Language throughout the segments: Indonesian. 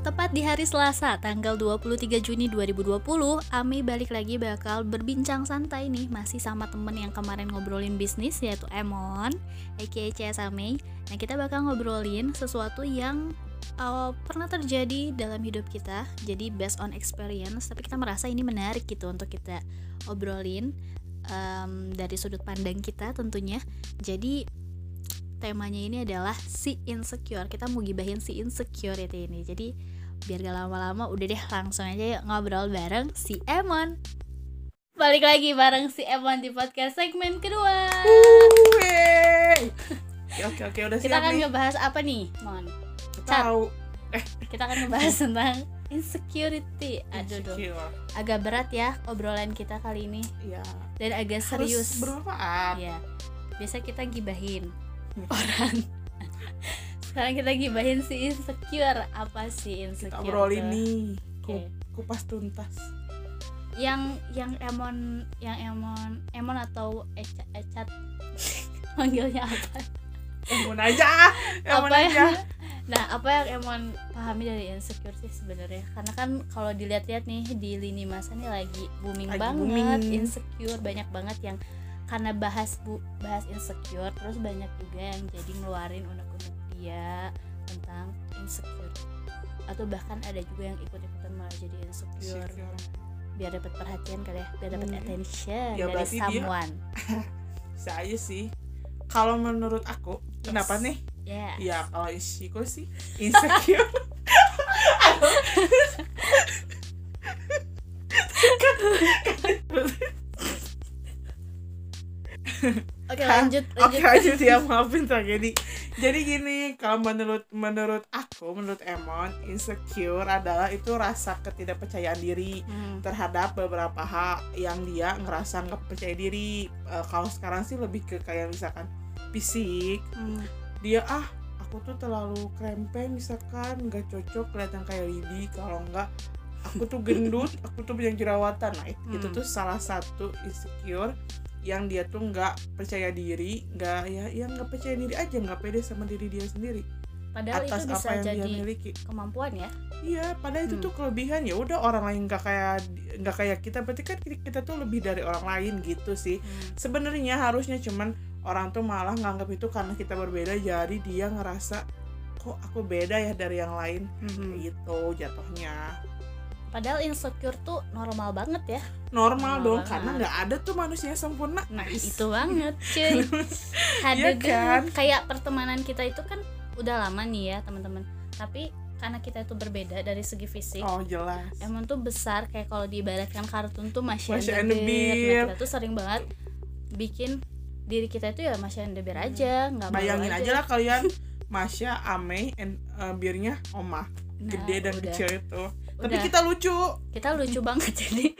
Tepat di hari Selasa, tanggal 23 Juni 2020, Ami balik lagi bakal berbincang santai nih Masih sama temen yang kemarin ngobrolin bisnis yaitu Emon aka CS Ami. Nah kita bakal ngobrolin sesuatu yang uh, pernah terjadi dalam hidup kita Jadi based on experience Tapi kita merasa ini menarik gitu untuk kita obrolin um, Dari sudut pandang kita tentunya. Jadi temanya ini adalah si insecure. Kita mau gibahin si insecurity ini. Jadi biar gak lama-lama udah deh langsung aja yuk ngobrol bareng si Emon. Balik lagi bareng si Emon di podcast segmen kedua. Oke oke oke udah kita akan nih. ngebahas apa nih Mon? Tahu. Kita akan ngebahas tentang insecurity. Aduh duh. Insecure. agak berat ya obrolan kita kali ini. Iya. dan agak serius. Harus bermanfaat. Iya. Biasa kita gibahin orang. Sekarang kita gibahin si insecure. Apa sih insecure? Kita nih. Oke. Ku- Kupas tuntas. Yang yang Emon yang Emon Emon atau Ecat, Ecat manggilnya apa? Emon aja. Emon apa aja. yang Nah, apa yang Emon pahami dari insecure sih sebenarnya? Karena kan kalau dilihat-lihat nih di lini masa nih lagi booming Lagi banget booming. insecure, banyak banget yang karena bahas bu bahas insecure terus banyak juga yang jadi ngeluarin unek-unek dia tentang insecure atau bahkan ada juga yang ikut-ikutan malah jadi insecure Insecure. biar dapat perhatian kali ya biar dapat Hmm. attention Ya, dari dia- someone aja sih. Kalau menurut aku, Yes. kenapa nih? ya Ya kalau insecure sih insecure. oke Hah? lanjut Oke lanjut lanjut ya maafin tragedi. Jadi gini, kalau menurut menurut aku, menurut Emon, insecure adalah itu rasa ketidakpercayaan diri Hmm, terhadap beberapa hal yang dia ngerasa nggak percaya diri. Eh, kalau sekarang sih lebih ke kayak misalkan fisik, hmm, dia ah aku tuh terlalu krempeng misalkan nggak cocok kelihatan kayak Lidi kalau nggak aku tuh gendut aku tuh banyak jerawatan nah it- itu Hmm. tuh salah satu insecure yang dia tuh nggak percaya diri nggak ya ya nggak percaya diri aja nggak pede sama diri dia sendiri padahal atas itu bisa apa yang dia jadi miliki kemampuan ya iya padahal itu Hmm. tuh kelebihan ya udah orang lain nggak kayak nggak kayak kita berarti kan kita, tuh lebih dari orang lain gitu sih Hmm. sebenarnya harusnya cuman orang tuh malah nganggap itu karena kita berbeda jadi dia ngerasa kok aku beda ya dari yang lain Mhm. gitu jatuhnya Padahal insecure tuh normal banget ya. normal Normal dong banget. karena nggak ada tuh manusia sempurna Nah Nice. itu banget cuy. Ada deh. kan? Kayak pertemanan kita itu kan udah lama nih ya teman-teman. Tapi karena kita itu berbeda dari segi fisik. oh jelas Emang tuh besar kayak kalau diibaratkan kartun tuh Masya Masya and the Bear. Bear. Nah, kita tuh sering banget bikin diri kita itu ya Masya and the Bear aja, nggak malu bayangin aja lah kalian Masya, Ame, and uh, birnya Oma Nah, gede dan udah. kecil itu tapi Udah. kita lucu. Kita lucu banget jadi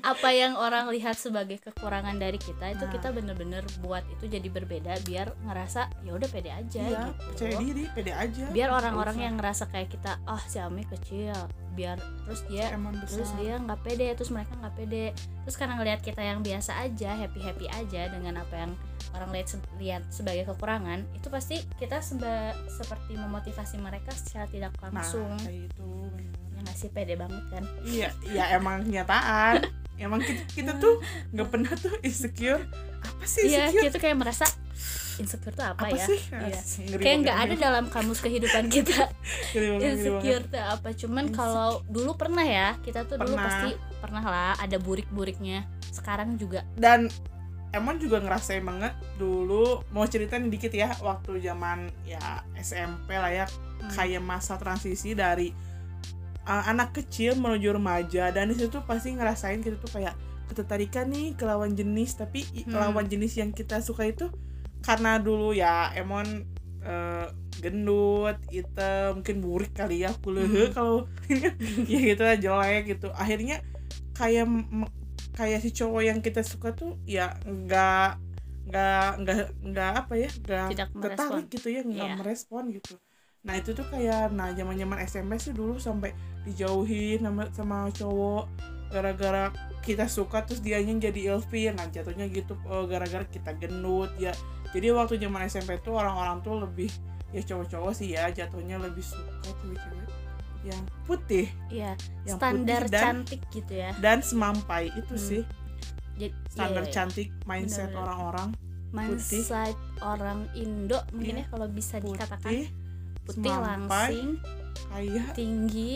apa yang orang lihat sebagai kekurangan dari kita itu Nah. kita bener-bener buat itu jadi berbeda biar ngerasa ya udah pede aja iya gitu. percaya diri pede aja. Biar orang-orang yang ngerasa kayak kita oh si Ami kecil biar terus dia emang besar. terus dia nggak pede terus mereka nggak pede. Terus karena ngelihat kita yang biasa aja happy happy aja dengan apa yang orang lihat lihat sebagai kekurangan itu pasti kita seba- seperti memotivasi mereka secara tidak nah langsung. kayak itu bener. Ngasih pede banget kan? Iya ya emang kenyataan. Emang kita, kita tuh nggak pernah tuh insecure. Apa sih iya insecure? kita kayak merasa insecure tuh apa, apa ya? sih? Iya. Ngeri kayak nggak ada ngeri dalam kamus kehidupan kita. Insecure tuh apa? Cuman kalau dulu pernah ya kita tuh dulu Pernah. pasti pernah lah ada burik-buriknya. Sekarang juga. Dan Emon juga ngerasain banget dulu mau ceritain dikit ya waktu zaman ya SMP lah ya Hmm. kayak masa transisi dari uh, anak kecil menuju remaja dan di situ pasti ngerasain kita tuh kayak ketertarikan nih ke lawan jenis tapi Hmm. lawan jenis yang kita suka itu karena dulu ya Emon uh, gendut, hitam, mungkin burik kali ya, kulehe Hmm. kalau ya gitu lah jelek gitu. Akhirnya kayak kayak si cowok yang kita suka tuh ya nggak nggak nggak nggak apa ya nggak tertarik gitu ya nggak Iya. merespon gitu nah itu tuh kayak nah zaman zaman SMP sih dulu sampai dijauhin sama sama cowok gara-gara kita suka terus dianya jadi ilfil nah jatuhnya gitu eh, gara-gara kita gendut ya jadi waktu zaman SMP tuh orang-orang tuh lebih ya cowok-cowok sih ya jatuhnya lebih suka cewek-cewek yang putih iya yang standar putih dan cantik gitu ya dan semampai itu Hmm. sih jadi standar iya, iya. cantik mindset orang-orang putih. mindset orang Indo mungkin Iya. ya kalau bisa dikatakan putih semampai, langsing kaya tinggi.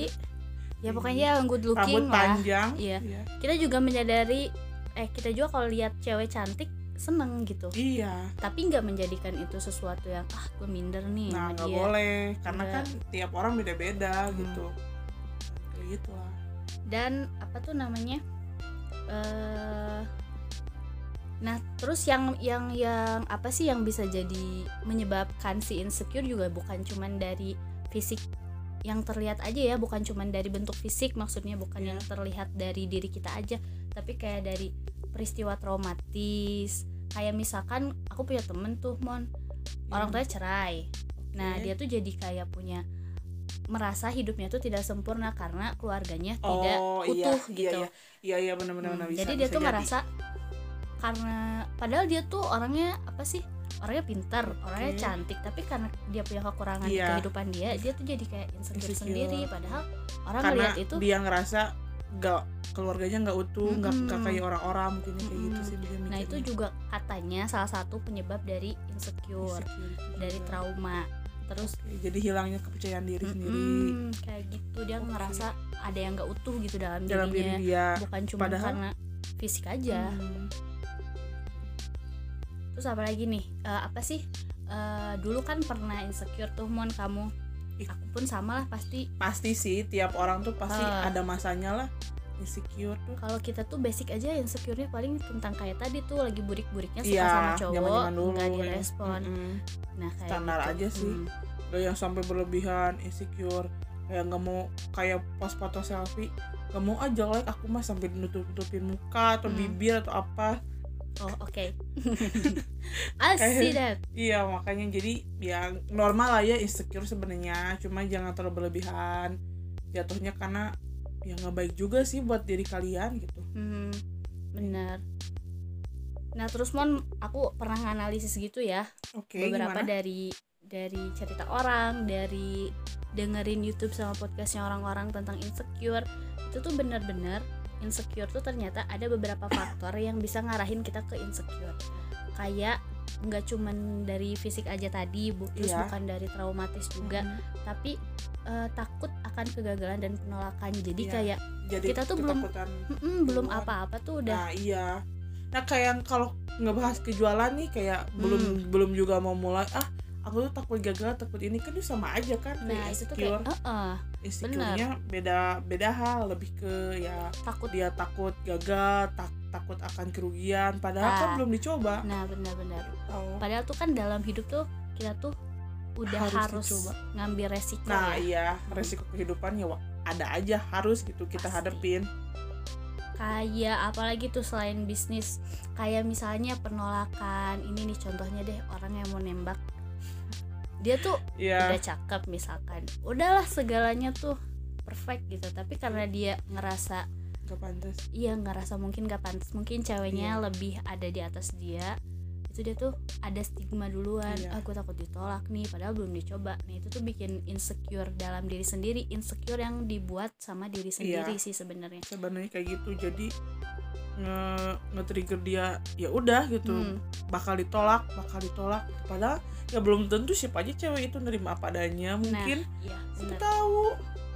Ya pokoknya yang good looking rambut lah. panjang. Iya. iya, kita juga menyadari eh kita juga kalau lihat cewek cantik seneng gitu. Iya. tapi nggak menjadikan itu sesuatu yang ah gue minder nih nah nggak boleh. Karena Nggak. kan tiap orang beda-beda Hmm. gitu. Kayak gitu lah. Dan apa tuh namanya? Eh nah terus yang yang yang apa sih yang bisa jadi menyebabkan si insecure juga bukan cuman dari fisik yang terlihat aja ya bukan cuman dari bentuk fisik maksudnya bukan Iya. yang terlihat dari diri kita aja tapi kayak dari peristiwa traumatis kayak misalkan aku punya temen tuh mon orang tuanya cerai nah Oke. dia tuh jadi kayak punya merasa hidupnya tuh tidak sempurna karena keluarganya tidak oh utuh iya gitu iya iya iya benar-benar Hmm, bisa jadi dia bisa tuh jadi. ngerasa karena padahal dia tuh orangnya apa sih orangnya pintar orangnya cantik tapi karena dia punya kekurangan di Iya. kehidupan dia dia tuh jadi kayak insecure, Insecure. sendiri padahal orang karena ngeliat itu dia ngerasa nggak keluarganya nggak utuh nggak Mm-mm. nggak kayak orang-orang mungkin kayak gitu Mm-mm. sih dia nah itu juga katanya salah satu penyebab dari insecure Insecurity dari juga. trauma terus Oke, jadi hilangnya kepercayaan diri sendiri mm-mm, kayak gitu dia Oke. ngerasa ada yang nggak utuh gitu dalam, dalam diri dirinya dia bukan cuma Padahal- karena fisik aja Hmm. Terus apa lagi nih Eh, apa sih Eh, dulu kan pernah insecure tuh mon kamu Ih. aku pun sama lah pasti pasti sih tiap orang tuh pasti Ah. ada masanya lah insecure tuh kalau kita tuh basic aja insecure-nya paling tentang kayak tadi tuh lagi burik-buriknya suka Iya, sama cowok nggak ya. direspon Mm-mm. nah kayak Standar gitu. aja sih. Hmm. Gak yang sampai berlebihan insecure kayak nggak mau kayak pas foto selfie nggak mau aja like aku mah sampai nutup nutupin muka atau Hmm. bibir atau apa oh oke. I see that. iya makanya jadi ya normal lah ya insecure sebenarnya. Cuma jangan terlalu berlebihan. Jatuhnya karena ya nggak baik juga sih buat diri kalian gitu. Hmm, benar. Nah terus mon aku pernah nganalisis gitu ya. Oke beberapa gimana? dari dari cerita orang dari dengerin YouTube sama podcastnya orang-orang tentang insecure. Itu tuh benar-benar insecure tuh ternyata ada beberapa faktor yang bisa ngarahin kita ke insecure kayak nggak cuman dari fisik aja tadi bu terus Iya. bukan dari traumatis juga Mm. tapi eh, takut akan kegagalan dan penolakan jadi Iya. kayak jadi kita tuh belum- ketakutan "Mm-mm, belum apa-apa tuh udah Nah iya. Nah kayak kalau ngebahas kejualan nih kayak Hmm. belum belum juga mau mulai ah aku tuh takut gagal takut ini kan itu sama aja kan nah kayak itu tuh kayak "Eh-eh, insecure-nya beda beda hal lebih ke ya takut dia takut gagal tak, takut akan kerugian padahal kan Ah. belum dicoba nah benar-benar Oh. Padahal tuh kan dalam hidup tuh kita tuh udah Harus harus, dicoba. ngambil resiko nah ya. iya resiko kehidupan ya ada aja harus gitu kita Pasti. hadepin Kayak apalagi tuh selain bisnis, kayak misalnya penolakan. Ini nih contohnya deh orang yang mau nembak. Dia tuh ya udah cakep misalkan. Udahlah segalanya tuh perfect gitu. Tapi karena dia ngerasa gak pantas iya ngerasa mungkin gak pantas, mungkin ceweknya Iya. lebih ada di atas dia. Itu dia tuh ada stigma duluan. Iya. Aku takut ditolak nih padahal belum dicoba. Nah, itu tuh bikin insecure dalam diri sendiri, insecure yang dibuat sama diri sendiri Iya. sih sebenarnya. sebenarnya kayak gitu jadi nge nge-trigger dia ya udah gitu Hmm. bakal ditolak bakal ditolak padahal ya belum tentu siapa aja cewek itu nerima apa adanya mungkin Iya, kita bener. tahu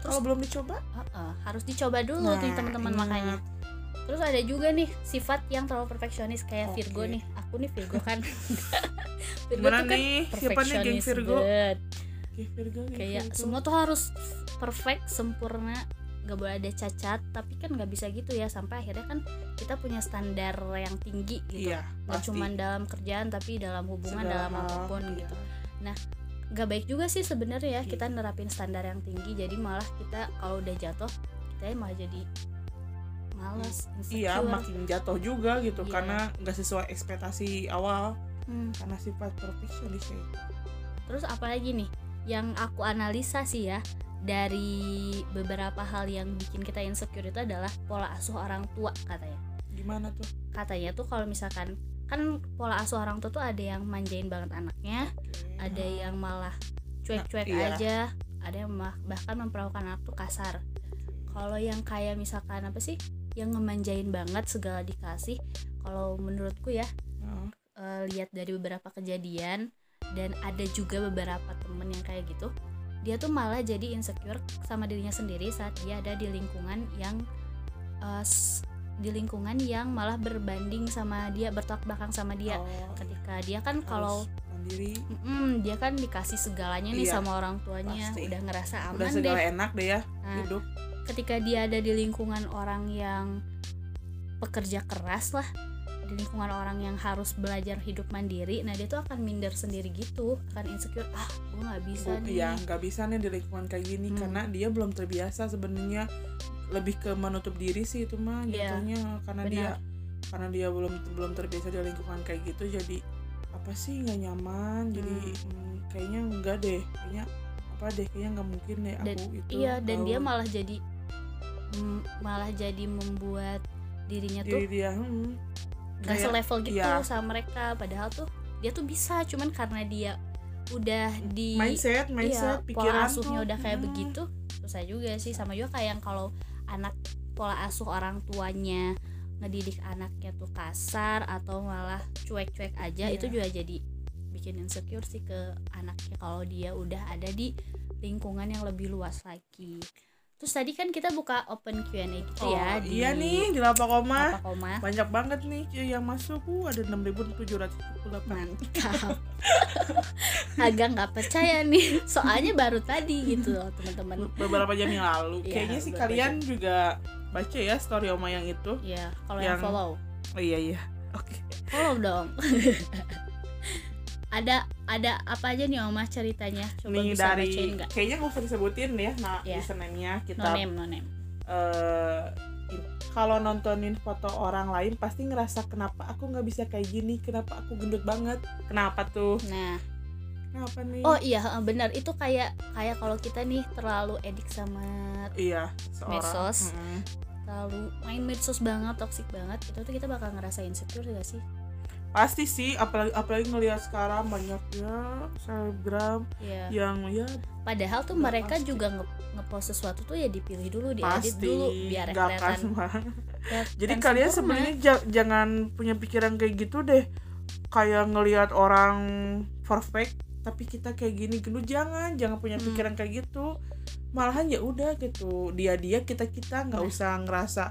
kalau belum dicoba Heeh, harus dicoba dulu Nah, nih teman-teman ingat. makanya. Terus ada juga nih sifat yang terlalu perfeksionis kayak Oke. Virgo nih. Aku nih Virgo kan. Virgo gimana tuh kan nih siapa nih geng perfeksionis Virgo. Oke, Virgo Kayak Virgo. semua tuh harus perfect, sempurna, gak boleh ada cacat. Tapi kan nggak bisa gitu ya sampai akhirnya kan kita punya standar yang tinggi gitu. iya Gak pasti cuma dalam kerjaan tapi dalam hubungan Segala dalam hal, apa pun iya. gitu. Gak baik juga sih sebenarnya ya Iya. kita nerapin standar yang tinggi. Jadi malah kita kalau udah jatuh kita malah jadi males, iya makin jatuh juga gitu Iya. karena nggak sesuai ekspektasi awal Hmm. karena sifat perfeksionis itu Terus apalagi nih yang aku analisa sih ya dari beberapa hal yang bikin kita insecure itu adalah pola asuh orang tua katanya. gimana tuh Katanya tuh kalau misalkan kan pola asuh orang tua tuh ada yang manjain banget anaknya, Oke. ada yang malah cuek-cuek Nah, iya. aja, ada yang bahkan memperlakukan anak tuh kasar kalau yang kayak misalkan apa sih yang ngemanjain banget segala dikasih kalau menurutku ya eh, lihat dari beberapa kejadian dan ada juga beberapa temen yang kayak gitu. Dia tuh malah jadi insecure sama dirinya sendiri saat dia ada di lingkungan yang s- di lingkungan yang malah berbanding sama dia bertolak belakang sama dia. Oh, ketika dia kan kalau mandiri. Mm, dia kan dikasih segalanya nih Iya, sama orang tuanya. Pasti. udah ngerasa udah aman segala deh. enak deh ya Nah, hidup. ketika dia ada di lingkungan orang yang pekerja keras lah di lingkungan orang yang harus belajar hidup mandiri nah dia tuh akan minder sendiri gitu akan insecure ah gue nggak bisa Bu- nih ya nggak bisa nih di lingkungan kayak gini Hmm. karena dia belum terbiasa sebenarnya lebih ke menutup diri sih itu mah Iya, jatuhnya karena benar. dia karena dia belum belum terbiasa di lingkungan kayak gitu jadi apa sih nggak nyaman jadi Hmm. hmm, kayaknya enggak deh kayaknya apa deh kayaknya nggak mungkin deh Dan- aku itu iya dan dia malah jadi malah jadi membuat dirinya diri tuh dia hmm, nggak selevel gitu iya. sama mereka padahal tuh dia tuh bisa cuman karena dia udah di mindset mindset iya, pikiran pola asuhnya tuh, udah kayak hmm. begitu susah juga sih sama juga kayak yang kalau anak pola asuh orang tuanya ngedidik anaknya tuh kasar atau malah cuek-cuek aja Iya. itu juga jadi bikin insecure sih ke anaknya kalau dia udah ada di lingkungan yang lebih luas lagi terus tadi kan kita buka open Q&A gitu oh, ya di iya nih di Lapa Koma? Apa koma? Banyak banget nih yang masuk. Uh, ada 6748 mantap. Agak nggak percaya nih. Soalnya baru tadi gitu loh teman-teman. Beberapa jam yang lalu. Iya, Kayaknya sih kalian juga baca ya story Oma yang itu. ya kalau yang Yang- follow. Oh iya iya. Oke. follow dong ada ada apa aja nih oma ceritanya? Coba Nih bisa dari bacain nggak? kayaknya nggak usah disebutin ya nah Iya. username-nya no kita name no name. in- kalau nontonin foto orang lain pasti ngerasa kenapa aku nggak bisa kayak gini? Kenapa aku gendut banget? Kenapa tuh? Nah. Kenapa nih? Oh iya benar. Itu kayak kayak kalau kita nih terlalu edik sama iya seorang. Medsos. Mm-mm. terlalu main medsos banget toxic banget itu tuh kita bakal ngerasa insecure gak sih pasti sih apalagi apalagi ngelihat sekarang banyak ya selebgram ya yang ya padahal tuh mereka pasti. juga nge- ngepost sesuatu tuh ya dipilih dulu diedit pasti dulu biar kelihatan Jadi kalian sebenarnya ja- jangan punya pikiran kayak gitu deh. Kayak ngelihat orang perfect tapi kita kayak gini gendut jangan, jangan punya Hmm. pikiran kayak gitu. Malahan ya udah gitu. Dia-dia kita-kita nggak Nah. usah ngerasa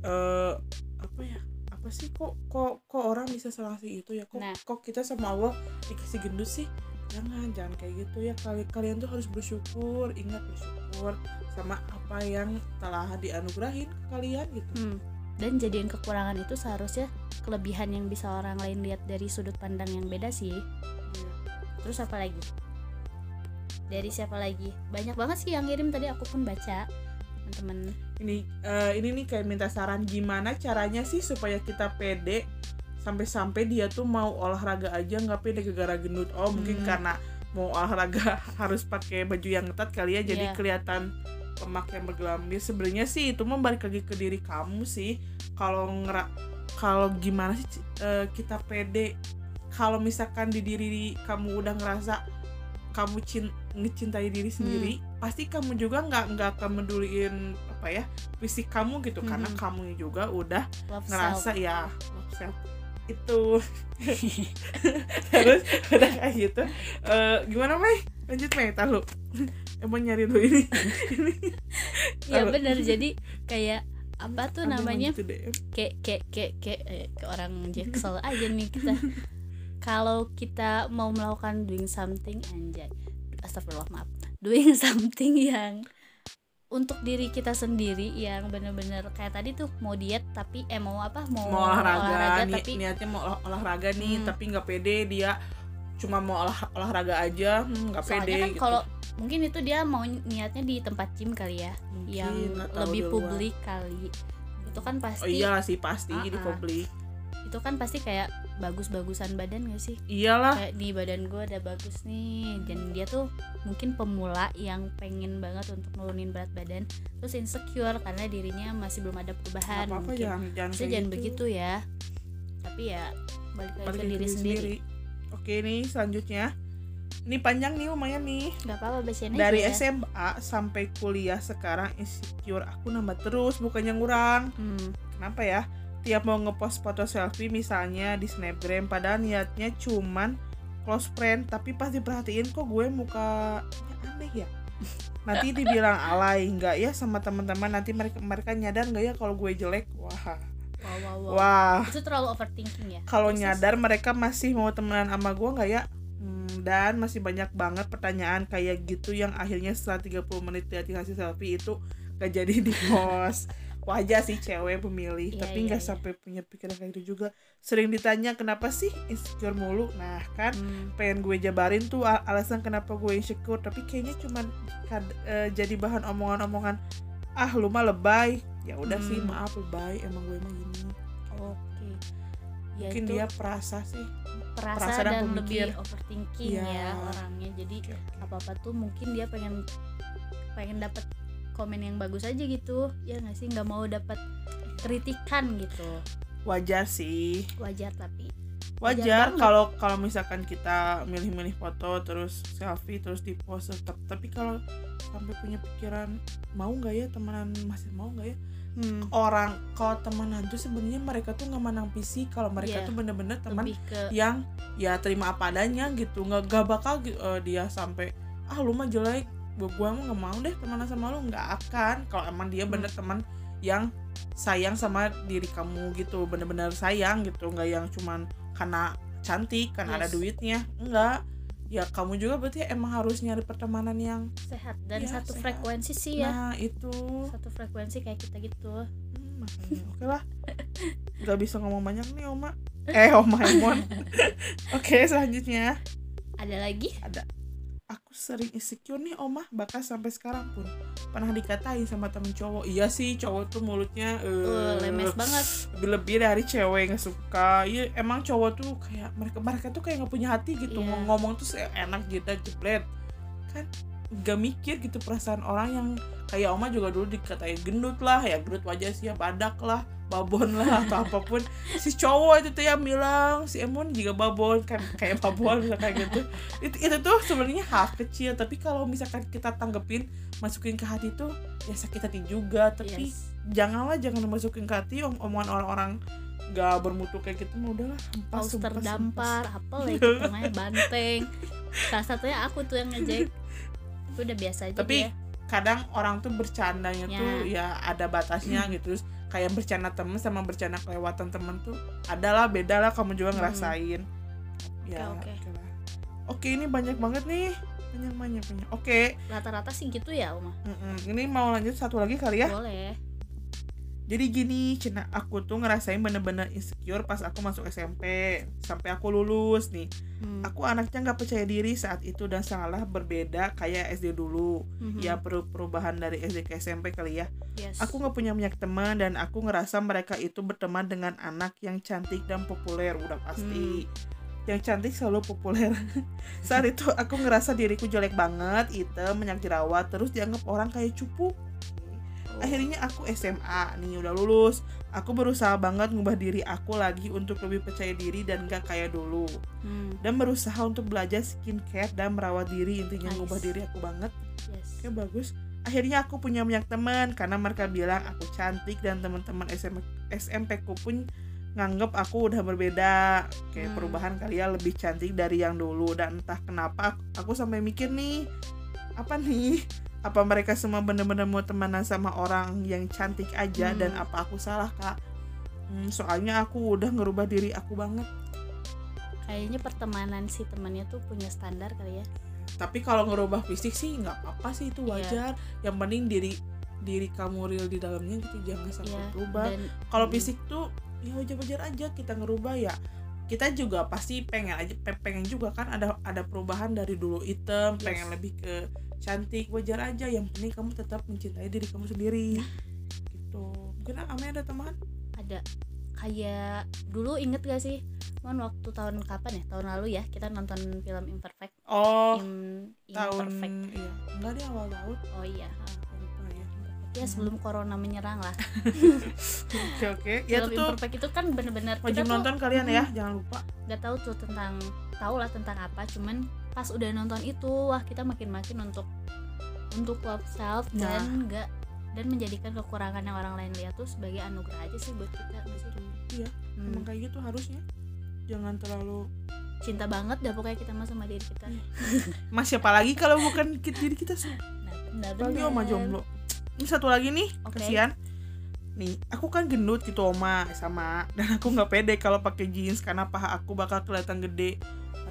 eh apa ya? Apa sih kok kok kok orang bisa salah sih itu ya? Kok Nah. kok kita sama Allah dikasih gendut sih? Jangan, jangan kayak gitu ya. Kali kalian tuh harus bersyukur, ingat bersyukur sama apa yang telah dianugerahin ke kalian gitu. Hmm. dan jadiin kekurangan itu seharusnya kelebihan yang bisa orang lain lihat dari sudut pandang yang beda sih Iya. terus apa lagi dari siapa lagi banyak banget sih yang ngirim tadi aku pun baca teman-teman ini eh, ini nih kayak minta saran gimana caranya sih supaya kita pede sampai-sampai dia tuh mau olahraga aja nggak pede gara-gara gendut. Oh mungkin Hmm. karena mau olahraga harus pakai baju yang ketat kali ya jadi Iya. kelihatan lemak yang bergelambir sebenarnya sih itu membalik lagi ke diri kamu sih. Kalau ngera kalau gimana sih eh, kita pede? Kalau misalkan di diri kamu udah ngerasa kamu cin ngecintai diri sendiri pasti kamu juga nggak nggak akan meduliin apa ya fisik kamu gitu. Karena Mhm. kamu juga udah love ngerasa self. ya love self. Itu. Terus udah kayak gitu. Eh, gimana Mei lanjut Mei tahu. Emang nyari lu ini. Ya benar jadi kayak apa tuh Aduh, namanya? gitu kayak kayak kayak kayak eh, ke orang jaksel aja nih kita. Kalau kita mau melakukan doing something anjay. Astagfirullah maaf. Doing something yang untuk diri kita sendiri yang bener-bener kayak tadi tuh mau diet tapi eh mau apa mau, mau olahraga, ni- tapi niatnya mau olah- olahraga nih Hmm. tapi nggak pede dia cuma mau olah olahraga aja hmm, nggak soalnya pede kan gitu. kalau mungkin itu dia mau niatnya di tempat gym kali ya Mungkin, yang lebih di publik kali itu kan pasti oh iyalah sih pasti di Ah-ah. publik itu kan pasti kayak bagus-bagusan badan gak sih? Iyalah. Kayak di badan gue ada bagus nih dan dia tuh mungkin pemula yang pengen banget untuk nurunin berat badan terus insecure karena dirinya masih belum ada perubahan apa-apa mungkin. jangan jangan jangan gitu. begitu ya. Tapi ya balik lagi ke diri sendiri. oke nih selanjutnya. Ini panjang nih lumayan nih. Nggak apa-apa bacain aja dari ya. SMA sampai kuliah sekarang insecure aku nambah terus bukannya ngurang. Hmm, kenapa ya tiap mau ngepost foto selfie misalnya di snapgram padahal niatnya cuman close friend tapi pas diperhatiin kok gue mukanya aneh ya? Nanti dibilang alay nggak ya sama teman-teman? Nanti mereka mereka nyadar nggak ya kalau gue jelek? Wah. Wow wow wow. Wah. Itu terlalu overthinking ya? Kalau nyadar mereka masih mau temenan sama gue nggak ya? Hmm, dan masih banyak banget pertanyaan kayak gitu yang akhirnya setelah 30 menit liatin hasil selfie itu gak jadi di post wajar sih cewek pemilih Iya, tapi iya, nggak iya. sampai punya pikiran kayak gitu juga. Sering ditanya kenapa sih insecure mulu? Nah kan Hmm, pengen gue jabarin tuh al- alasan kenapa gue insecure tapi kayaknya cuman kad- eh, jadi bahan omongan-omongan ah lu mah lebay. Ya udah sih Hmm. maaf lebay emang gue emang gini. Oke. Ya mungkin itu dia perasa sih. perasa, perasa dan dan pemikir. lebih overthinking Iya. ya orangnya. Jadi apa apa tuh mungkin dia pengen pengen dapat komen yang bagus aja gitu. Ya nggak sih? Nggak mau dapat kritikan gitu. Wajar sih. Wajar tapi. Wajar kalau kalau misalkan kita milih-milih foto terus selfie terus di post tetap tapi kalau sampai punya pikiran mau nggak ya temenan? Masih mau nggak ya? Hmm, orang kalau temenan tuh sebenarnya mereka tuh nggak menang fisik. Kalau mereka Iya. tuh bener-bener teman ke yang ya terima apa adanya gitu. Nggak gak bakal eh, dia sampai ah lu mah jelek gua mah nggak mau deh temenan sama lu nggak akan. Kalau emang dia bener teman yang sayang sama diri kamu gitu bener-bener sayang gitu nggak yang cuman karena cantik kan ada Yes. duitnya enggak ya kamu juga berarti emang harus nyari pertemanan yang sehat dan Iya, satu sehat. frekuensi sih ya. Nah itu. Satu frekuensi kayak kita gitu. Hmm, makanya oke lah. Nggak bisa ngomong banyak nih oma. Eh oma Emon. Oke selanjutnya. Ada lagi? Ada aku sering insecure nih oma bahkan sampai sekarang pun pernah dikatain sama temen cowok. Iya sih cowok tuh mulutnya uh, lemes banget. lebih lebih dari cewek nggak suka. Iya emang cowok tuh kayak mereka mereka tuh kayak nggak punya hati gitu. Mau ngomong tuh enak gitu jebret. Kan gak mikir gitu perasaan orang yang kayak oma juga dulu dikatain gendut lah ya gendut wajah sih ya badak lah babon lah atau apa pun. Si cowok itu tuh yang bilang si Emon juga babon kan kayak babon kayak gitu. Itu itu tuh sebenarnya hal kecil tapi kalau misalkan kita tanggepin masukin ke hati tuh ya sakit hati juga. Tapi Yes. janganlah jangan dimasukin ke hati om omongan orang-orang gak bermutu kayak gitu mah udahlah hempas terdampar apa lah itu namanya banteng. Salah satunya aku tuh yang ngejek itu udah biasa aja Tapi, dia. kadang orang tuh bercandanya Ya. tuh ya ada batasnya gitu terus kayak bercanda temen sama bercanda kelewatan temen tuh adalah beda lah kamu juga Hmm. ngerasain ya Oke, oke. oke lah. oke ini banyak banget nih banyak banyak banyak oke rata-rata sih gitu ya Uma mm-mm. ini mau lanjut satu lagi kali ya boleh Jadi gini, Cina, aku tuh ngerasain bener-bener insecure pas aku masuk SMP sampai aku lulus nih. Hmm. Aku anaknya nggak percaya diri saat itu dan sangatlah berbeda kayak SD dulu. Mhm. Ya per- perubahan dari SD ke SMP kali ya. yes. Aku nggak punya banyak teman dan aku ngerasa mereka itu berteman dengan anak yang cantik dan populer udah pasti. Yang cantik selalu populer. saat itu aku ngerasa diriku jelek banget, hitam, banyak jerawat, terus dianggap orang kayak cupu. Akhirnya aku SMA nih udah lulus aku berusaha banget ngubah diri aku lagi untuk lebih percaya diri dan gak kayak dulu Hmm. dan berusaha untuk belajar skincare dan merawat diri intinya Nice. ngubah diri aku banget yes. oke bagus akhirnya aku punya banyak teman karena mereka bilang aku cantik dan teman-teman SMP SMP ku pun nganggep aku udah berbeda kayak Hmm. perubahan kali ya lebih cantik dari yang dulu dan entah kenapa aku, aku sampai mikir nih apa nih apa mereka semua bener-bener mau temenan sama orang yang cantik aja Hmm. dan apa aku salah kak Hmm, soalnya aku udah ngerubah diri aku banget kayaknya pertemanan si temannya tuh punya standar kali ya tapi kalau ngerubah fisik sih nggak apa-apa sih itu Iya. wajar yang penting diri diri kamu real di dalamnya gitu jangan sampai Iya, berubah kalau Hmm. fisik tuh ya wajar-wajar aja kita ngerubah ya kita juga pasti pengen aja pe- pengen juga kan ada ada perubahan dari dulu item Yes. pengen lebih ke cantik wajar aja. Yang penting kamu tetap mencintai diri kamu sendiri. Gitu. Mungkin Ame ada teman ada. Kayak dulu inget gak sih? Mon waktu tahun kapan ya? Tahun lalu ya kita nonton film Imperfect. Oh tahun Imperfect. iya. Enggak di awal tahun. Oh iya ya. Ya sebelum corona menyerang lah. Oke oke. Ya film itu Imperfect itu kan bener-bener wajib kita tuh nonton kalian ya Hmm. jangan lupa. Nggak tahu tuh tentang tahu lah tentang apa cuman pas udah nonton itu wah kita makin-makin untuk untuk love self Nah. dan enggak dan menjadikan kekurangan yang orang lain lihat tuh sebagai anugerah aja sih buat kita sih? Iya, Hmm, emang kayak gitu harusnya jangan terlalu cinta banget dah pokoknya kita mah sama diri kita Iya. mas siapa lagi kalau bukan kita diri kita sih nah, benar. oma jomblo ini satu lagi nih Oke. kasihan nih aku kan gendut gitu oma sama dan aku nggak pede kalau pakai jeans karena paha aku bakal kelihatan gede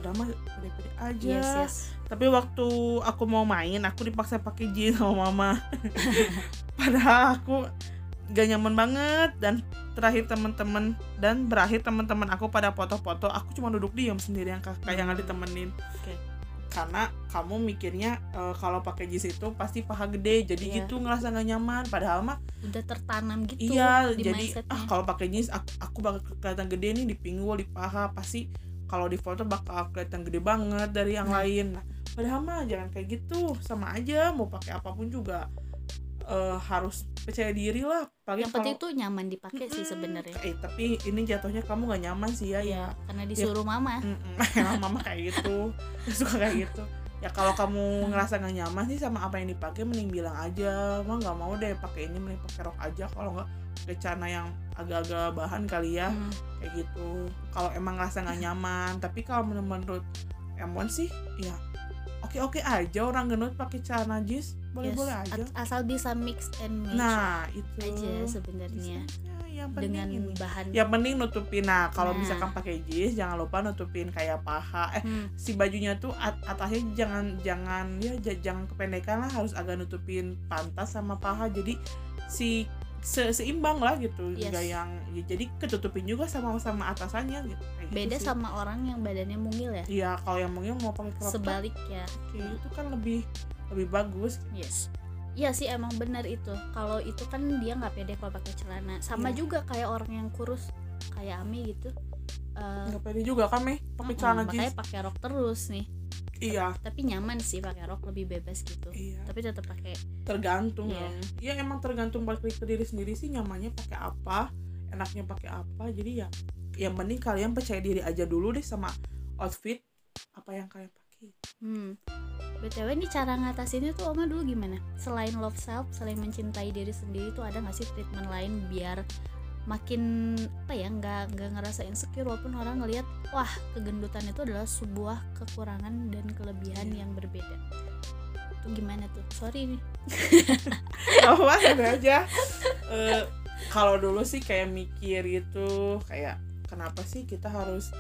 padahal mah pede-pede aja yes yes tapi waktu aku mau main aku dipaksa pakai jeans sama mama padahal aku gak nyaman banget dan terakhir teman-teman dan berakhir teman-teman aku pada foto-foto aku cuma duduk diam sendirian kayak kayak nggak ditemenin Oke. karena kamu mikirnya eh, kalau pakai jeans itu pasti paha gede jadi Iya. gitu ngerasa gak nyaman padahal mah udah tertanam gitu iya di jadi mindsetnya. ah kalau pakai jeans aku, aku bakal kelihatan gede nih di pinggul di paha pasti kalau di foto bakal kelihatan gede banget dari yang Nah. lain. Nah, padahal mah jangan kayak gitu. Sama aja mau pakai apa pun juga eh, harus percaya diri lah. Apalagi yang penting kalau- tuh nyaman dipakai sih Mm-mm. sebenarnya. Eh tapi ini jatuhnya kamu gak nyaman sih ya Iya, karena disuruh mama. Ya Mm-mm, emang mama kayak gitu. Suka kayak gitu. Ya kalau kamu ngerasa gak nyaman sih sama apa yang dipakai mending bilang aja. Mah nggak mau deh pakai ini mending pakai rok aja. Kalau nggak pakai celana yang agak-agak bahan kali ya. Hmm, kayak gitu. Kalau emang ngerasa nggak nyaman tapi kalau menur- menurut Emon sih ya oke oke aja orang gendut pakai celana jeans boleh boleh yes. aja. asal bisa mix and match nah itu. aja sebenarnya. Ya, yang penting dengan ini. bahan. Yang penting nutupin. Nah kalau Nah. misalkan pakai jeans jangan lupa nutupin kayak paha. Eh Hmm, si bajunya tuh at- atasnya jangan jangan ya jangan kependekan lah harus agak nutupin pantas sama paha. Jadi si se- seimbang lah gitu Yes. nggak yang ya, jadi ketutupin juga sama sama atasannya gitu Kayak gitu beda sih. sama orang yang badannya mungil ya Iya, kalau yang mungkin mau pakai crop top, sebaliknya kayak itu kan lebih lebih bagus. yes Iya sih emang benar itu. Kalau itu kan dia nggak pede kalau pakai celana. Sama Iya. juga kayak orang yang kurus kayak Ami gitu. Eh, Nggak pede juga kan, Meh, pakai celana makanya jeans. pakai rok terus nih. Iya, Tapi nyaman sih pakai rok lebih bebas gitu. iya. Tapi tetap pakai Tergantung. Iya. Ya emang tergantung balik ke diri sendiri sih nyamannya pakai apa, enaknya pakai apa. Jadi ya yang penting kalian percaya diri aja dulu deh sama outfit apa yang kalian pakai. Hmm. BTW ini cara ngatasinnya tuh Oma dulu gimana? Selain love self, selain mencintai diri sendiri tuh ada nggak sih treatment lain biar makin apa ya nggak nggak ngerasa insecure walaupun orang ngelihat wah kegendutan itu adalah sebuah kekurangan dan kelebihan Iya. yang berbeda itu gimana tuh sorry nih Oh, ada aja. Eh, kalau dulu sih kayak mikir gitu, kayak kenapa sih kita harus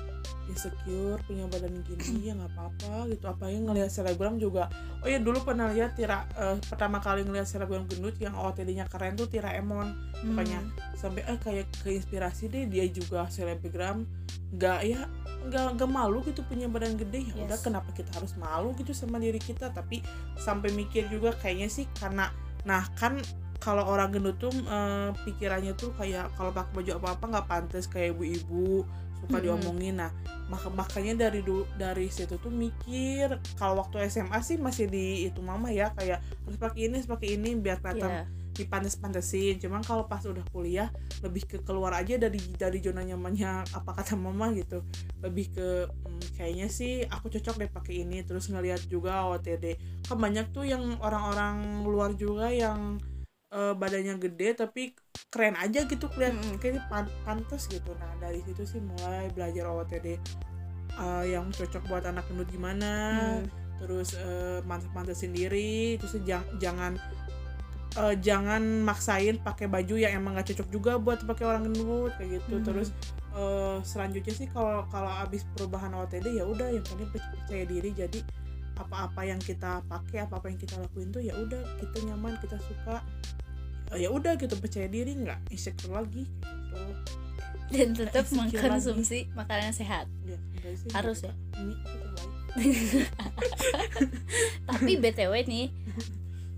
insecure punya badan gini ya nggak apa-apa gitu. Apa yang ngelihat selebgram juga oh ya dulu pernah lihat Tira eh, pertama kali ngelihat selebgram gendut yang OOTD-nya keren tuh Tira Emon. Makanya. Hmm, sampai eh kayak keinspirasi deh dia juga selebgram. Nggak ya nggak nggak malu gitu punya badan gede. Ya udah Yes. kenapa kita harus malu gitu sama diri kita? Tapi sampai mikir juga kayaknya sih karena nah kan kalau orang gendut tuh eh, pikirannya tuh kayak kalau pakai baju apa apa nggak pantas kayak ibu-ibu suka Mm-mm. diomongin. Nah maka makanya dari dulu dari situ tuh mikir kalau waktu SMA sih masih di itu mama ya kayak harus pakai ini harus pakai ini biar kelihatan Iya. dipantes-pantesin cuman kalau pas udah kuliah lebih ke keluar aja dari dari zona nyamannya apa kata mama gitu. Lebih ke hmm, kayaknya sih aku cocok deh pakai ini. Terus ngeliat juga OTD kan banyak tuh yang orang-orang luar juga yang eh, badannya gede tapi keren aja gitu kelihatan Mm-mm. kayaknya pan- pantas gitu nah dari situ sih mulai belajar OTD eh, yang cocok buat anak gendut gimana Hmm. terus eh, mantep-mantesin diri terus jang- jangan eh, jangan maksain pakai baju yang emang gak cocok juga buat pakai orang gendut kayak gitu Mhm. terus eh, selanjutnya sih kalau kalau abis perubahan OTD ya udah yang penting per- percaya diri jadi apa-apa yang kita pakai apa-apa yang kita lakuin tuh ya udah kita nyaman kita suka. Ya udah gitu percaya diri nggak insecure lagi gitu. Dan tetap mengkonsumsi makanan sehat. Ya sih Harus nggak ya? suka. mie itu terbaik. Tapi btw nih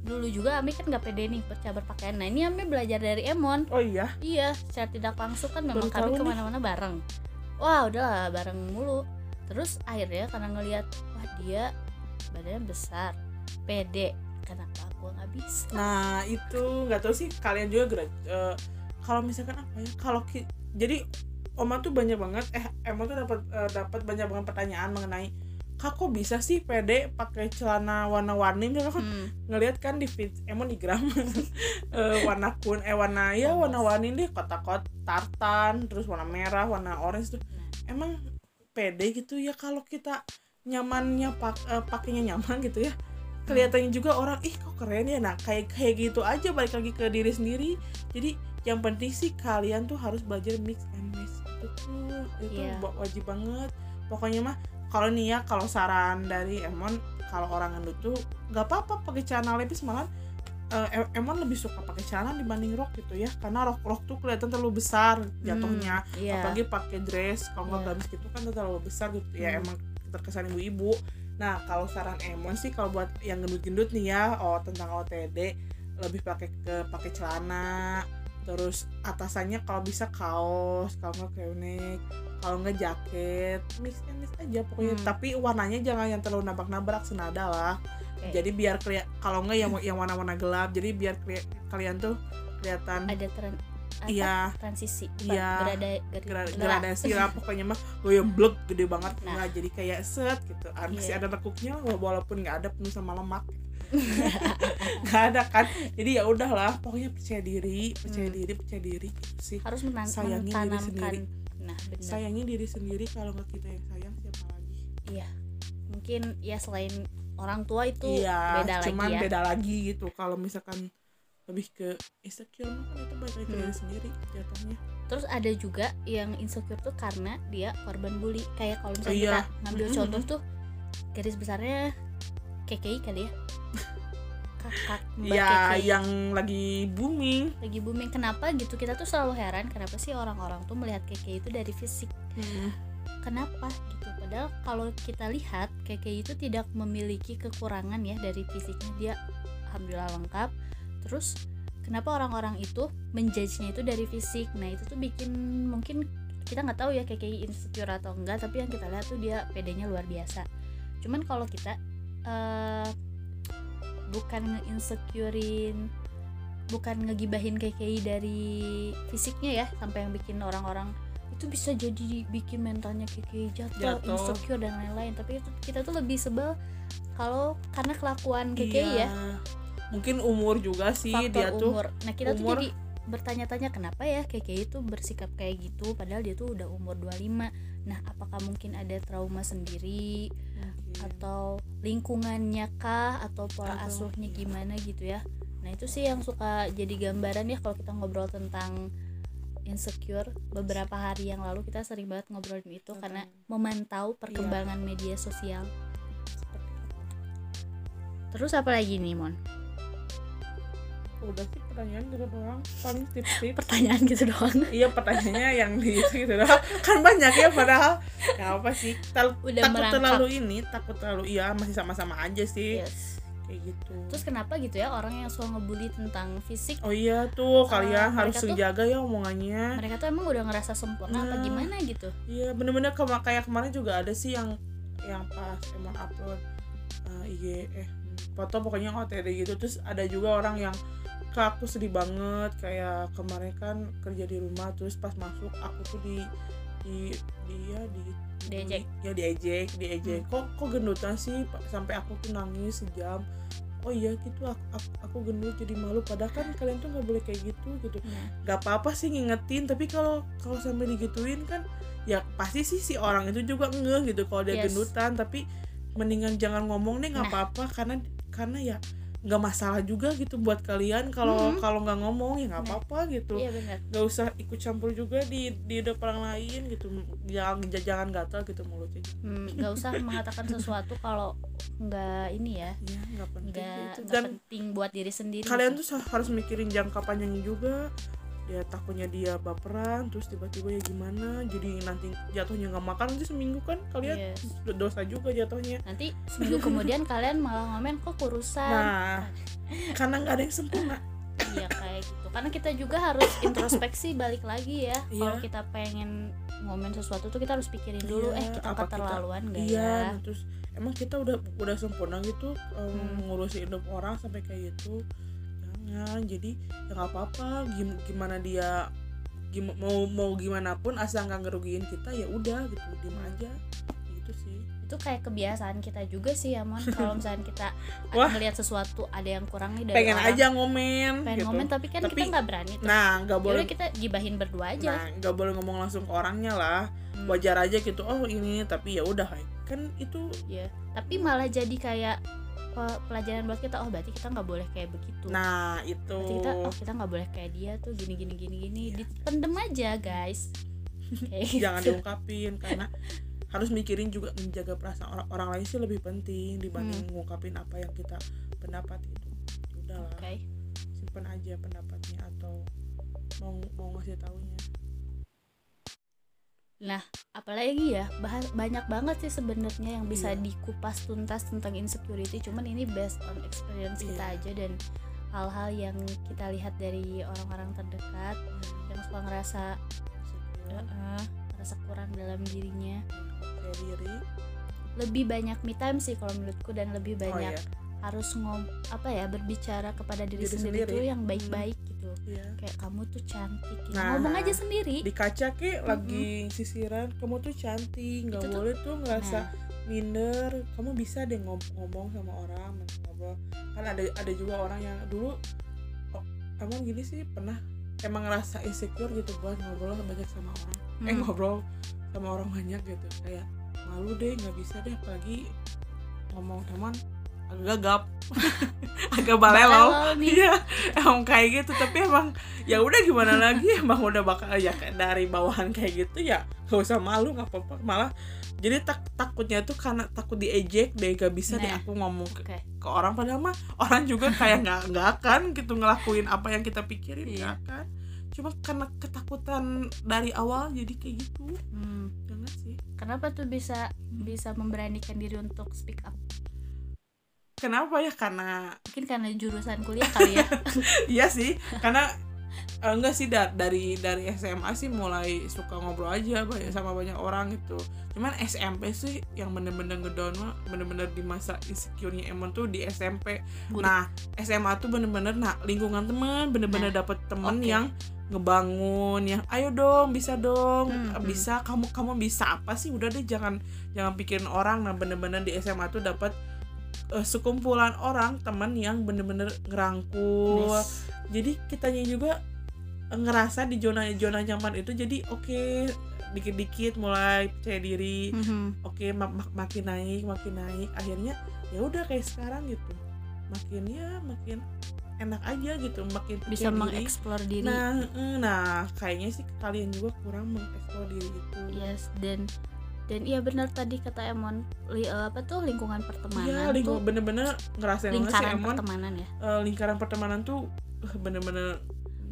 dulu juga Ami kan gak pede nih percaya berpakaian nah ini Ami belajar dari Emon. Oh iya? Iya, secara tidak langsung kan memang Baru kami ke mana-mana bareng. Wah, udahlah bareng mulu. Terus akhirnya karena ngelihat wah dia badannya besar, pede, kenapa aku nggak bisa? Nah itu nggak tahu sih kalian juga gerak. eh, kalau misalkan apa ya? Kalau ki- jadi Oma tuh banyak banget. Eh Emma tuh dapat eh, dapat banyak banget pertanyaan mengenai kak kok bisa sih pede pakai celana warna-warni gitu kan hmm. ngelihat kan di feed emang di gram eh, warna kun eh warna ya warna-warni deh kotak-kotak tartan terus warna merah warna orange tuh emang pede gitu ya kalau kita nyamannya pak eh, pakainya nyaman gitu ya. Kelihatannya juga orang ih kok keren ya? Nah kayak kayak gitu aja balik lagi ke diri sendiri. Jadi yang penting sih kalian tuh harus belajar mix and match. Itu tuh itu wa- wajib banget. Pokoknya mah kalau nih ya kalau saran dari Emon kalau orang gendut tuh nggak apa-apa pakai celana lepis malah eh, Em- Emon lebih suka pakai celana dibanding rok gitu ya. Karena rok rok tuh kelihatan terlalu besar jatuhnya. Hmm, iya. apalagi pakai dress kalau nggak Iya. gamis gitu kan terlalu besar gitu. Ya Hmm. emang terkesan ibu-ibu nah kalau saran Emon sih kalau buat yang gendut-gendut nih ya oh tentang OTD lebih pakai ke pakai celana terus atasannya kalau bisa kaos kalau nggak krewnek kalau nggak jaket mix and match aja pokoknya Hmm. tapi warnanya jangan yang terlalu nabrak-nabrak senada lah Oke. jadi biar kalau nggak yang yang warna-warna gelap jadi biar kalian tuh kelihatan ada tren apa? iya. Transisi Iya. ger- gradasi lah pokoknya mah goyang blek gede banget. Nah. nggak jadi kayak set gitu. Ah, masih Iya. ada lekuknya wala- walaupun nggak ada penuh sama lemak. Nggak ada kan? Jadi ya udahlah pokoknya percaya diri percaya Hmm. diri percaya diri gitu sih. Harus menan- Sayangi diri sendiri. nah sayangi diri sendiri kalau nggak kita yang sayang siapa lagi? Iya. Mungkin ya selain orang tua itu iya beda cuman lagi ya. beda lagi gitu. Kalau misalkan lebih ke insecure kan itu balik ke Hmm. diri sendiri jatuhnya. Terus ada juga yang insecure tuh karena dia korban bully. Kayak kalau misalnya Oh, iya. kita ngambil Mhm. contoh tuh garis besarnya KKI kali ya. Kakak mbak ya KKI yang lagi booming. Lagi booming. Kenapa gitu? Kita tuh selalu heran kenapa sih orang-orang tuh melihat KKI itu dari fisik. Kenapa gitu? Padahal kalau kita lihat KKI itu tidak memiliki kekurangan ya dari fisiknya. Dia alhamdulillah lengkap terus kenapa orang-orang itu menjudge-nya itu dari fisik nah itu tuh bikin mungkin kita nggak tahu ya KKI insecure atau enggak tapi yang kita lihat tuh dia pedenya luar biasa cuman kalau kita eh, bukan nge-insecurein bukan ngegibahin KKI dari fisiknya ya sampai yang bikin orang-orang itu bisa jadi bikin mentalnya KKI jatuh, Jatuh. insecure dan lain-lain tapi itu kita tuh lebih sebel kalau karena kelakuan KKI ya Iya. Mungkin umur juga sih faktor dia tuh. umur. Nah kita tuh umur- jadi bertanya-tanya kenapa ya KKI itu bersikap kayak gitu padahal dia tuh udah umur 25 nah apakah mungkin ada trauma sendiri Mungkin. atau lingkungannya kah atau pola Atau- asuhnya iya. gimana gitu ya? Nah itu sih yang suka jadi gambaran ya kalau kita ngobrol tentang insecure. Beberapa hari yang lalu kita sering banget ngobrolin itu Tentang- karena memantau perkembangan media sosial. Terus apa lagi nih mon udah sih? Pertanyaan gitu doang. Paling tips-tips pertanyaan gitu doang. Iya pertanyaannya yang di itu gitu doang. Kan banyak ya padahal. Ya apa sih. Tal- Udah takut merangkap. terlalu ini takut terlalu iya masih sama-sama aja sih. Yes. Kayak gitu. Terus kenapa gitu ya orang yang suka ngebully tentang fisik? Oh iya tuh kalian mereka harus tuh- jaga ya omongannya. mereka tuh emang udah ngerasa sempurna apa Nah. gimana gitu? Iya bener-bener kema kayak kemarin juga ada sih yang yang pas emang upload uh, IG eh foto pokoknya OTD gitu. Terus ada juga orang yang kak aku sedih banget. Kayak kemarin kan kerja di rumah terus pas masuk aku tuh di di dia di Diejek. ya diejek diejek. Hmm. kok kok gendutan sih? Sampai aku tuh nangis sejam. Oh iya gitu aku, aku, aku gendut jadi malu. Padahal kan kalian tuh nggak boleh kayak gitu gitu. Nah, gak apa-apa sih ngingetin tapi kalau kalau sampai digituin kan ya pasti sih si orang itu juga ngeh gitu kalau dia Yes. gendutan. Tapi mendingan jangan ngomong deh nggak Nah. apa-apa. Karena karena ya nggak masalah juga gitu buat kalian. Kalau Mhm. kalau nggak ngomong ya nggak Nah. apa-apa gitu. Iya nggak usah ikut campur juga di di hidup orang lain gitu. Jangan jangan gatal gitu mulutnya. Hmm, nggak usah mengatakan sesuatu kalau nggak ini ya. Ya nggak penting nggak gitu. dan penting buat diri sendiri kalian tuh harus mikirin jangka panjangnya juga ya takutnya dia baperan terus tiba-tiba ya gimana jadi nanti jatuhnya nggak makan nanti seminggu kan kalian Yes. dosa juga jatuhnya. Nanti seminggu kemudian kalian malah ngomen kok kurusan? Nah karena nggak ada yang sempurna. Iya kayak gitu. Karena kita juga harus introspeksi balik lagi ya. Kalau Iya. kita pengen ngomen sesuatu tuh kita harus pikirin dulu Iya, eh kita keterlaluan gak iya ya? terus emang kita udah udah sempurna gitu um, Hmm. ngurusin hidup orang sampai kayak gitu jadi ya nggak apa-apa. Gim- gimana dia gim- mau mau gimana pun asal nggak ngerugiin kita ya udah gitu. Diem aja. Gitu sih. Itu kayak kebiasaan kita juga sih ya mon. Kalau misalnya kita Wah. melihat sesuatu ada yang kurang nih dari pengen orang, aja ngomen pengen gitu. ngomen tapi kan Tapi- kita nggak berani tuh. nah nggak boleh Yaudah kita gibahin berdua aja. Nah nggak boleh ngomong langsung ke orangnya lah. Hmm, wajar aja gitu oh ini tapi ya udah kan itu ya tapi malah jadi kayak pelajaran buat kita oh berarti kita nggak boleh kayak begitu. Nah itu. Berarti kita oh kita nggak boleh kayak dia tuh gini gini gini gini. Iya. dipendem aja guys. Kayak jangan gitu. diungkapin karena harus mikirin juga menjaga perasaan orang orang lain sih lebih penting dibanding Hmm. ngungkapin apa yang kita pendapat gitu. Udahlah. Oke. Simpen aja pendapatnya atau mau mau ngasih taunya apalagi ya bahas banyak banget sih sebenarnya yang bisa Iya. dikupas tuntas tentang insecurity cuman ini based on experience kita Iya. aja dan hal-hal yang kita lihat dari orang-orang terdekat yang suka ngerasa Insecure, "Eh, ngerasa kurang dalam dirinya. Percaya diri. Lebih banyak me time sih kalau menurutku dan lebih oh banyak iya harus ngom apa ya berbicara kepada diri, Diri sendiri, sendiri. tuh yang baik-baik gitu. Iya. Kayak kamu tuh cantik gitu. Nah, ngomong aja sendiri. di kaca ke lagi sisiran kamu tuh cantik nggak Itu tuh- boleh tuh ngerasa nah. minder. Kamu bisa deh ngom- ngomong sama orang ngobrol. Kan ada ada juga orang yang dulu oh, emang gini sih pernah emang ngerasa insecure gitu buat ngobrol banyak sama orang. Eh hmm, ngobrol sama orang banyak gitu. Kayak malu deh nggak bisa deh. Apalagi ngomong teman agak gagap agak balelo iya emang kayak gitu. Tapi emang ya udah gimana lagi? Emang udah bakal ya dari bawahan kayak gitu ya gak usah malu nggak apa-apa. Malah jadi tak takutnya tuh karena takut diejek deh gak bisa deh Nah. aku ngomong ke, oke. ke orang. Padahal mah orang juga kayak nggak nggak akan gitu ngelakuin apa yang kita pikirin Iya. nggak akan. Cuma karena ketakutan dari awal jadi kayak gitu. Hmm, jangan sih. Kenapa tuh bisa bisa memberanikan diri untuk speak up kenapa ya karena mungkin karena jurusan kuliah kali ya iya sih karena eh, enggak sih da- dari dari SMA sih mulai suka ngobrol aja banyak sama banyak orang gitu cuman SMP sih yang bener-bener ngedown mah bener-bener di masa insecure-nya Emon tuh di SMP Buruk. nah SMA tuh bener-bener nah lingkungan teman bener-bener Nah, dapet temen oke. yang ngebangun yang ayo dong bisa dong Hmm, hmm. bisa kamu kamu bisa apa sih udah deh jangan jangan pikirin orang nah bener-bener di SMA tuh dapet eh, sekumpulan orang teman yang bener-bener ngerangkul Nice. jadi kitanya juga eh, ngerasa di zona zona nyaman itu jadi oke dikit-dikit mulai percaya diri Mhm. oke ma- ma- makin naik makin naik akhirnya ya udah kayak sekarang gitu makin ya makin enak aja gitu makin bisa diri. mengeksplor diri nah eh, nah kayaknya sih kalian juga kurang mengeksplor diri itu yes dan dan iya benar tadi kata Emon li, eh, apa tuh lingkungan iya pertemanan lingkungan tuh bener-bener ngerasain banget sih lingkaran emang pertemanan ya eh, lingkaran pertemanan tuh eh, bener-bener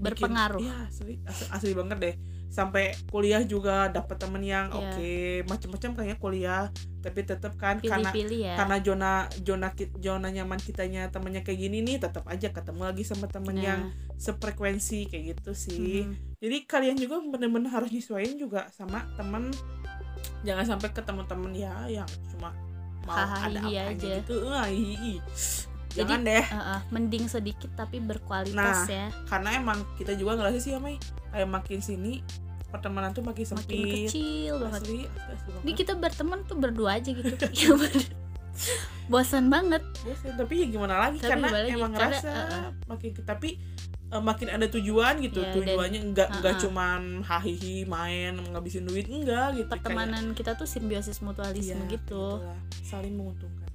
bikin- Berpengaruh. Iya asli, asli asli banget deh sampai kuliah juga dapat temen yang Iya. oke macam-macam kayaknya kuliah tapi tetap kan karena pilih-pilih ya karena zona zona zona nyaman kitanya temennya kayak gini nih tetap aja ketemu lagi sama temen Nah, yang sefrekuensi kayak gitu sih mhm. jadi kalian juga bener-bener harus nyesuaiin juga sama temen jangan sampai ketemu temen ya yang cuma mau ada iya apa aja. gitu. Hi, hi. Jadi, jangan deh. Eh, eh, mending sedikit tapi berkualitas Nah, ya. karena emang kita juga ngerasa sih ya Mei kayak makin sini pertemanan tuh makin makin sempit. kecil banget. Asli, asli, banget. ini kita berteman tuh berdua aja gitu ya bosan banget. Bosan, tapi ya gimana lagi? Tapi karena lagi, emang karena, ngerasa uh-uh. makin tapi eh, makin ada tujuan gitu dan- tujuannya enggak enggak uh-uh. cuman hahihi main ngabisin duit enggak gitu kayak- pertemanan kita tuh simbiosis mutualisme Iya, gitu gitulah. saling menguntungkan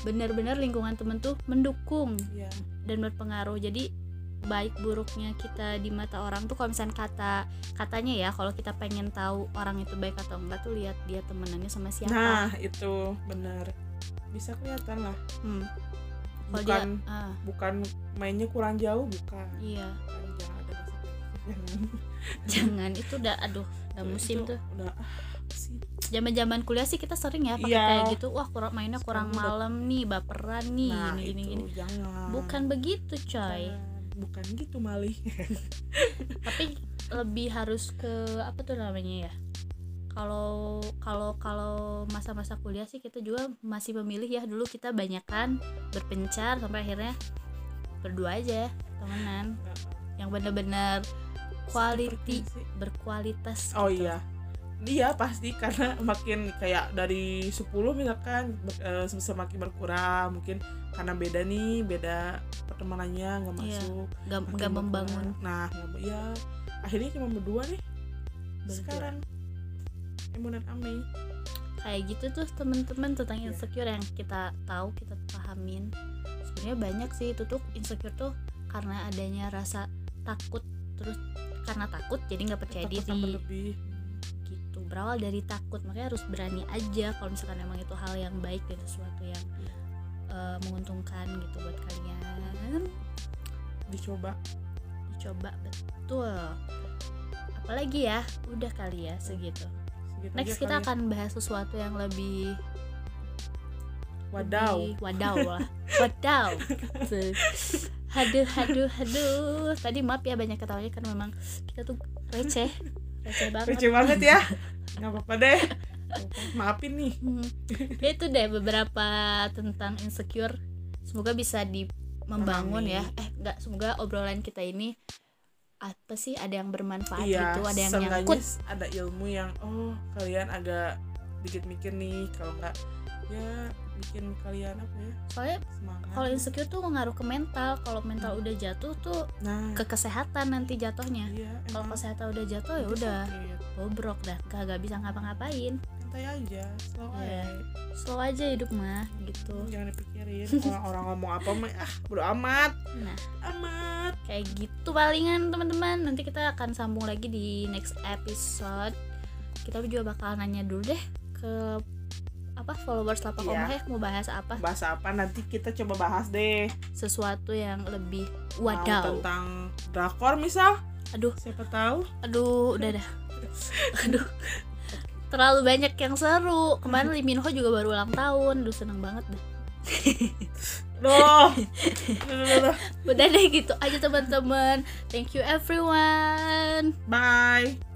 benar-benar lingkungan temen tuh mendukung Iya. dan berpengaruh jadi baik buruknya kita di mata orang tuh kalau misalnya kata katanya ya kalau kita pengen tahu orang itu baik atau enggak tuh lihat dia temenannya sama siapa nah itu benar bisa kelihatan lah Hmm. Bukan dia ah, bukan mainnya kurang jauh bukan. Iya. Bukan, jangan ada bahasa jangan jangan itu udah aduh udah musim Itu tuh. udah ah, zaman zaman kuliah sih kita sering ya pakai Iya. kayak gitu. Wah kurang mainnya kurang Sekarang udah- malam nih baperan nih nah gini gini itu gini. jangan. Bukan begitu coy. Jangan. bukan gitu malih tapi lebih harus ke apa tuh namanya ya kalau kalau kalau masa-masa kuliah sih kita juga masih memilih ya dulu kita banyakan berpencar sampai akhirnya berdua aja temenan. Yang bener-bener quality berkualitas oh gitu. iya. Iya pasti karena makin kayak dari 10 misalkan eh, semakin berkurang mungkin karena beda nih beda pertemanannya nggak Iya. masuk nggak membangun nah ya akhirnya cuma berdua nih. Berdua. sekarang Emon dan Ame kayak gitu tuh temen-temen tentang Iya. insecure yang kita tahu kita pahamin. Sebenarnya banyak sih itu tuh insecure tuh karena adanya rasa takut terus karena takut jadi nggak percaya Takut diri. lebih. Gitu. Berawal dari takut makanya harus berani aja kalau misalkan emang itu hal yang baik dan sesuatu yang eh, menguntungkan gitu buat kalian. Dicoba. Dicoba betul. Apalagi ya udah kali ya segitu Segitu next kita kali. ya. akan bahas sesuatu yang lebih wadaw. lebih wadaw lah. Wadaw. Gitu. haduh haduh haduh. Tadi maaf ya banyak ketawanya kan memang kita tuh receh. Receh banget. Receh banget ya. Nggak apa-apa deh. Maafin nih. Hmm. Ya itu deh beberapa tentang insecure. Semoga bisa di membangun ya. Memahami. eh enggak semoga obrolan kita ini apa sih ada yang bermanfaat iya gitu ada yang nyangkut? ada ilmu yang oh kalian agak dikit mikir nih kalau nggak ya bikin kalian apa ya soalnya kalau insecure tuh ngaruh ke mental kalau mental udah jatuh tuh nah. ke kesehatan nanti jatuhnya. Iya kalau kesehatan udah jatuh ya udah bobrok dah kagak bisa ngapa-ngapain santai aja slow Iya. aja. Slow aja hidup mah gitu. Jangan dipikirin. Orang-orang ngomong apa mah ah bodo amat. Nah. Amat. Kayak gitu palingan teman-teman. Nanti kita akan sambung lagi di next episode. Kita juga bakal nanya dulu deh ke apa followers lapak. Omah ya mau bahas apa? Bahas apa? Nanti kita coba bahas deh. Sesuatu yang lebih Mau wadaw. tentang drakor misal? Aduh. Siapa tahu? Aduh udah dah. Aduh terlalu banyak yang seru. Kemarin Lee Min Ho juga baru ulang tahun. Aduh seneng banget duh, duh. udah deh gitu aja teman-teman. Thank you everyone. Bye